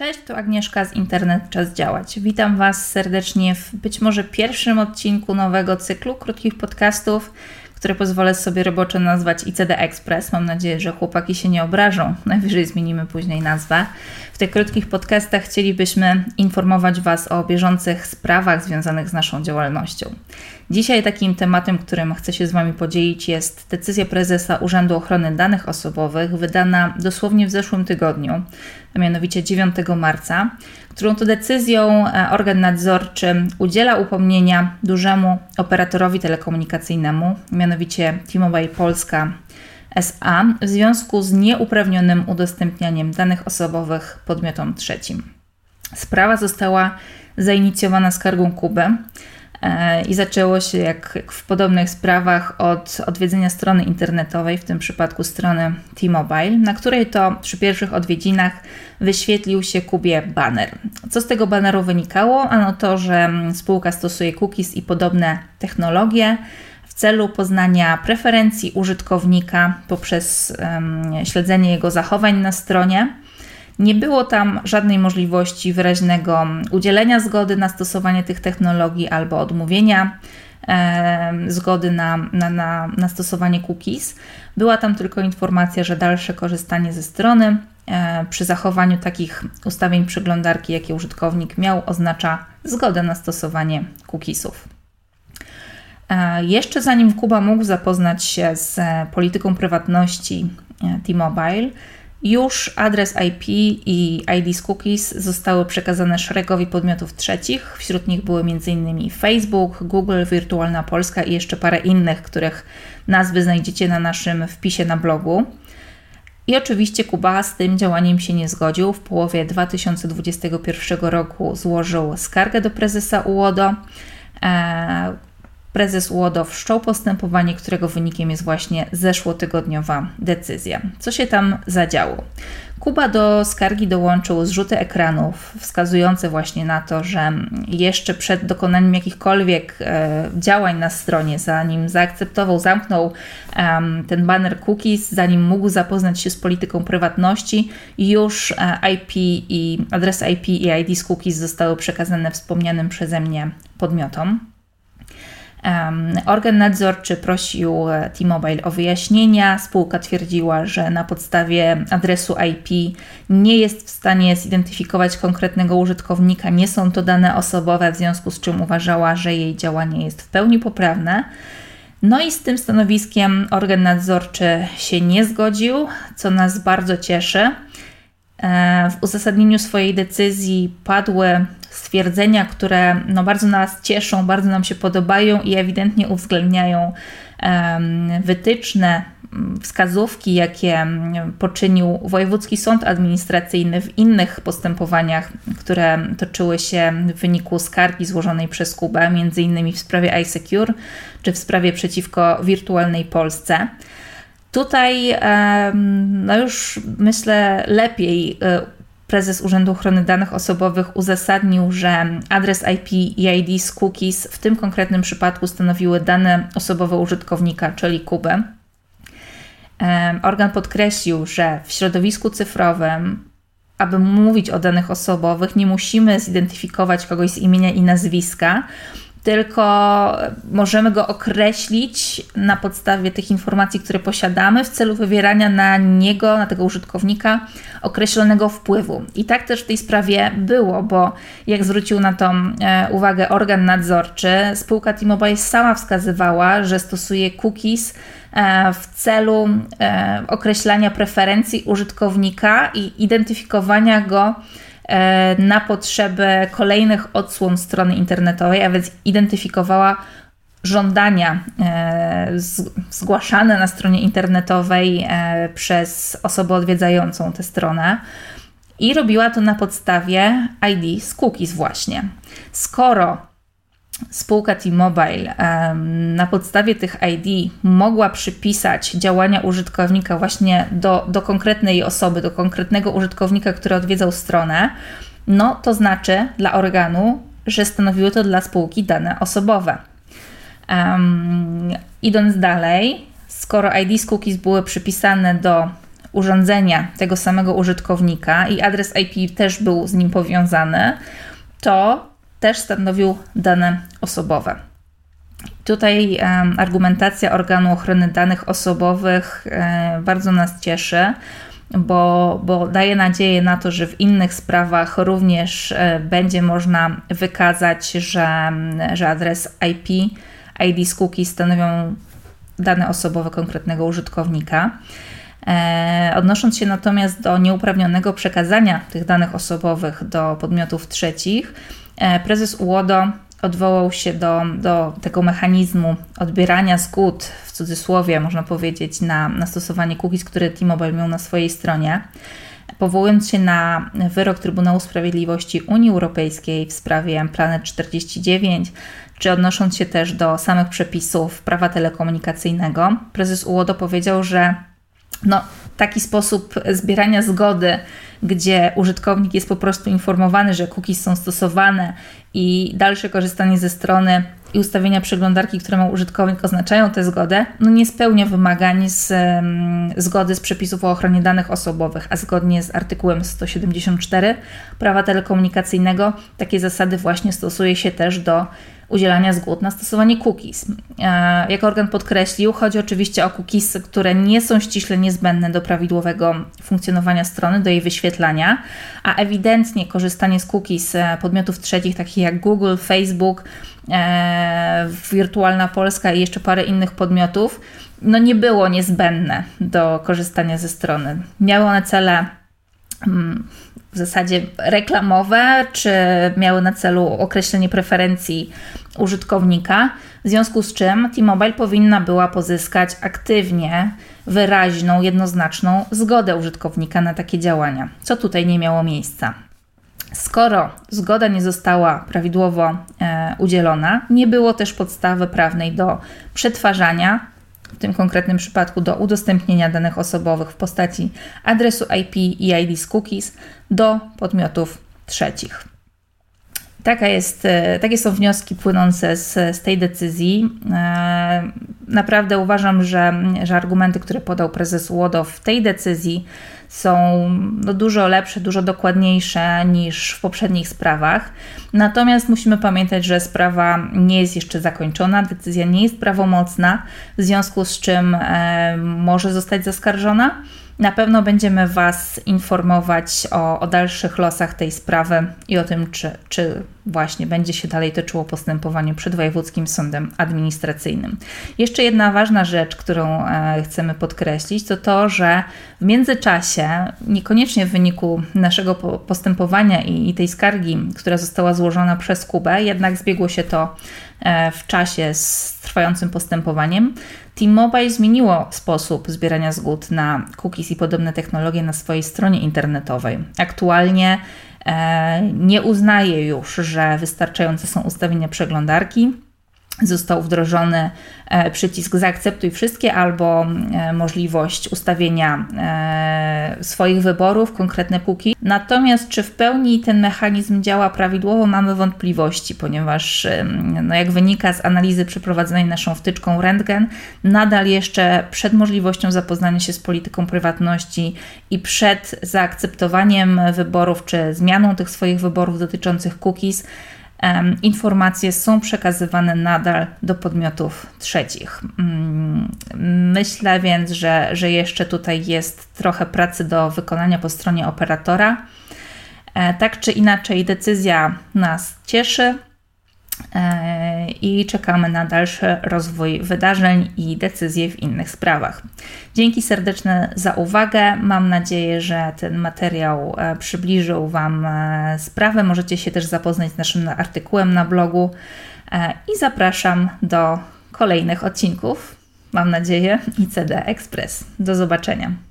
Cześć, tu Agnieszka z Internet Czas Działać. Witam Was serdecznie w być może pierwszym odcinku nowego cyklu krótkich podcastów, które pozwolę sobie roboczo nazwać ICD Express. Mam nadzieję, że chłopaki się nie obrażą. Najwyżej zmienimy później nazwę. W tych krótkich podcastach chcielibyśmy informować Was o bieżących sprawach związanych z naszą działalnością. Dzisiaj takim tematem, którym chcę się z Wami podzielić, jest decyzja prezesa Urzędu Ochrony Danych Osobowych, wydana dosłownie w zeszłym tygodniu, a mianowicie 9 marca, którą to decyzją e, organ nadzorczy udziela upomnienia dużemu operatorowi telekomunikacyjnemu, mianowicie T-Mobile Polska SA, w związku z nieuprawnionym udostępnianiem danych osobowych podmiotom trzecim. Sprawa została zainicjowana skargą Kuby I zaczęło się, jak, jak w podobnych sprawach, od odwiedzenia strony internetowej, w tym przypadku strony T-Mobile, na której to przy pierwszych odwiedzinach wyświetlił się Kubie banner. Co z tego banneru wynikało? Ano to, że spółka stosuje cookies i podobne technologie w celu poznania preferencji użytkownika poprzez um, śledzenie jego zachowań na stronie nie było tam żadnej możliwości wyraźnego udzielenia zgody na stosowanie tych technologii albo odmówienia e, zgody na, na, na, na stosowanie cookies. Była tam tylko informacja, że dalsze korzystanie ze strony e, przy zachowaniu takich ustawień przeglądarki, jakie użytkownik miał, oznacza zgodę na stosowanie cookiesów. E, jeszcze zanim Kuba mógł zapoznać się z polityką prywatności e, T-Mobile, już adres IP i ID z cookies zostały przekazane szeregowi podmiotów trzecich. Wśród nich były m.in. Facebook, Google, Wirtualna Polska i jeszcze parę innych, których nazwy znajdziecie na naszym wpisie na blogu. I oczywiście Kuba z tym działaniem się nie zgodził. W połowie 2021 roku złożył skargę do prezesa UODO. E, Prezes UODO wszczął postępowanie, którego wynikiem jest właśnie zeszłotygodniowa decyzja. Co się tam zadziało? Kuba do skargi dołączył zrzuty ekranów wskazujące właśnie na to, że jeszcze przed dokonaniem jakichkolwiek e, działań na stronie, zanim zaakceptował, zamknął e, ten banner cookies, zanim mógł zapoznać się z polityką prywatności, już e, IP i adres IP i ID z cookies zostały przekazane wspomnianym przeze mnie podmiotom. Organ nadzorczy prosił e, T-Mobile o wyjaśnienia. Spółka twierdziła, że na podstawie adresu IP nie jest w stanie zidentyfikować konkretnego użytkownika, nie są to dane osobowe, w związku z czym uważała, że jej działanie jest w pełni poprawne. No i z tym stanowiskiem organ nadzorczy się nie zgodził, co nas bardzo cieszy. W uzasadnieniu swojej decyzji padły stwierdzenia, które no, bardzo nas cieszą, bardzo nam się podobają i ewidentnie uwzględniają wytyczne, wskazówki, jakie poczynił Wojewódzki Sąd Administracyjny w innych postępowaniach, które toczyły się w wyniku skargi złożonej przez Kubę, m.in. w sprawie iSecure czy w sprawie przeciwko wirtualnej Polsce. Tutaj no już myślę lepiej e, prezes Urzędu Ochrony Danych Osobowych uzasadnił, że adres IP i ID z cookies w tym konkretnym przypadku stanowiły dane osobowe użytkownika, czyli Kubę. Organ podkreślił, że w środowisku cyfrowym, aby mówić o danych osobowych, nie musimy zidentyfikować kogoś z imienia i nazwiska, tylko możemy go określić na podstawie tych informacji, które posiadamy, w celu wywierania na niego, na tego użytkownika, określonego wpływu. I tak też w tej sprawie było, bo jak zwrócił na to e, uwagę organ nadzorczy, spółka T-Mobile sama wskazywała, że stosuje cookies e, w celu e, określania preferencji użytkownika i identyfikowania go na potrzeby kolejnych odsłon strony internetowej, a więc identyfikowała żądania e, zgłaszane na stronie internetowej e, przez osobę odwiedzającą tę stronę. I robiła to na podstawie ID z cookies właśnie. Skoro spółka T-Mobile na podstawie tych ID mogła przypisać działania użytkownika właśnie do, do konkretnej osoby, do konkretnego użytkownika, który odwiedzał stronę, no to znaczy dla organu, że stanowiły to dla spółki dane osobowe. Um, idąc dalej, skoro ID z cookies były przypisane do urządzenia tego samego użytkownika i adres IP też był z nim powiązany, to też stanowił dane osobowe. Tutaj argumentacja organu ochrony danych osobowych bardzo nas cieszy, bo, bo daje nadzieję na to, że w innych sprawach również e, będzie można wykazać, że, że adres IP, ID z stanowią dane osobowe konkretnego użytkownika. E, odnosząc się natomiast do nieuprawnionego przekazania tych danych osobowych do podmiotów trzecich, prezes UODO odwołał się do, do tego mechanizmu odbierania zgód, w cudzysłowie można powiedzieć, na, na stosowanie cookies, które T-Mobile miał na swojej stronie. Powołując się na wyrok Trybunału Sprawiedliwości Unii Europejskiej w sprawie Planet 49, czy odnosząc się też do samych przepisów prawa telekomunikacyjnego, prezes UODO powiedział, że no, taki sposób zbierania zgody, gdzie użytkownik jest po prostu informowany, że cookies są stosowane i dalsze korzystanie ze strony i ustawienia przeglądarki, które ma użytkownik, oznaczają tę zgodę, no nie spełnia wymagań z um, zgody z przepisów o ochronie danych osobowych, a zgodnie z artykułem 174 prawa telekomunikacyjnego takie zasady właśnie stosuje się też do udzielania zgód na stosowanie cookies. E, jak organ podkreślił, chodzi oczywiście o cookies, które nie są ściśle niezbędne do prawidłowego funkcjonowania strony, do jej wyświetlania, a ewidentnie korzystanie z cookies e, podmiotów trzecich, takich jak Google, Facebook, e, Wirtualna Polska i jeszcze parę innych podmiotów, no nie było niezbędne do korzystania ze strony. Miały one cele mm, w zasadzie reklamowe, czy miały na celu określenie preferencji użytkownika, w związku z czym T-Mobile powinna była pozyskać aktywnie wyraźną, jednoznaczną zgodę użytkownika na takie działania, co tutaj nie miało miejsca. Skoro zgoda nie została prawidłowo e, udzielona, nie było też podstawy prawnej do przetwarzania, w tym konkretnym przypadku do udostępnienia danych osobowych w postaci adresu IP i ID z cookies do podmiotów trzecich. Taka jest, e, takie są wnioski płynące z, z tej decyzji. E, naprawdę uważam, że, że argumenty, które podał prezes Łodow w tej decyzji są no, dużo lepsze, dużo dokładniejsze niż w poprzednich sprawach. Natomiast musimy pamiętać, że sprawa nie jest jeszcze zakończona, decyzja nie jest prawomocna, w związku z czym e, może zostać zaskarżona. Na pewno będziemy Was informować o, o, dalszych losach tej sprawy i o tym, czy, czy właśnie będzie się dalej toczyło postępowanie przed Wojewódzkim Sądem Administracyjnym. Jeszcze jedna ważna rzecz, którą e, chcemy podkreślić, to to, że w międzyczasie, niekoniecznie w wyniku naszego postępowania i, tej skargi, która została złożona przez Kubę, jednak zbiegło się to e, w czasie z trwającym postępowaniem. T-Mobile zmieniło sposób zbierania zgód na cookies i podobne technologie na swojej stronie internetowej. Aktualnie nie uznaje już, że wystarczające są ustawienia przeglądarki został wdrożony e, przycisk zaakceptuj wszystkie albo e, możliwość ustawienia e, swoich wyborów, konkretne póki. Natomiast czy w pełni ten mechanizm działa prawidłowo, mamy wątpliwości, ponieważ no jak wynika z analizy przeprowadzonej naszą wtyczką Rentgen, nadal jeszcze przed możliwością zapoznania się z polityką prywatności i przed zaakceptowaniem wyborów czy zmianą tych swoich wyborów dotyczących cookies, informacje są przekazywane nadal do podmiotów trzecich. Mm, myślę więc, że, że jeszcze tutaj jest trochę pracy do wykonania po stronie operatora. E, tak czy inaczej, decyzja nas cieszy. E, i czekamy na dalszy rozwój wydarzeń i decyzje w innych sprawach. Dzięki serdeczne za uwagę. Mam nadzieję, że ten materiał e, przybliżył Wam e, sprawę. Możecie się też zapoznać z naszym artykułem na blogu i zapraszam do kolejnych odcinków. Mam nadzieję, i CD Express. Do zobaczenia.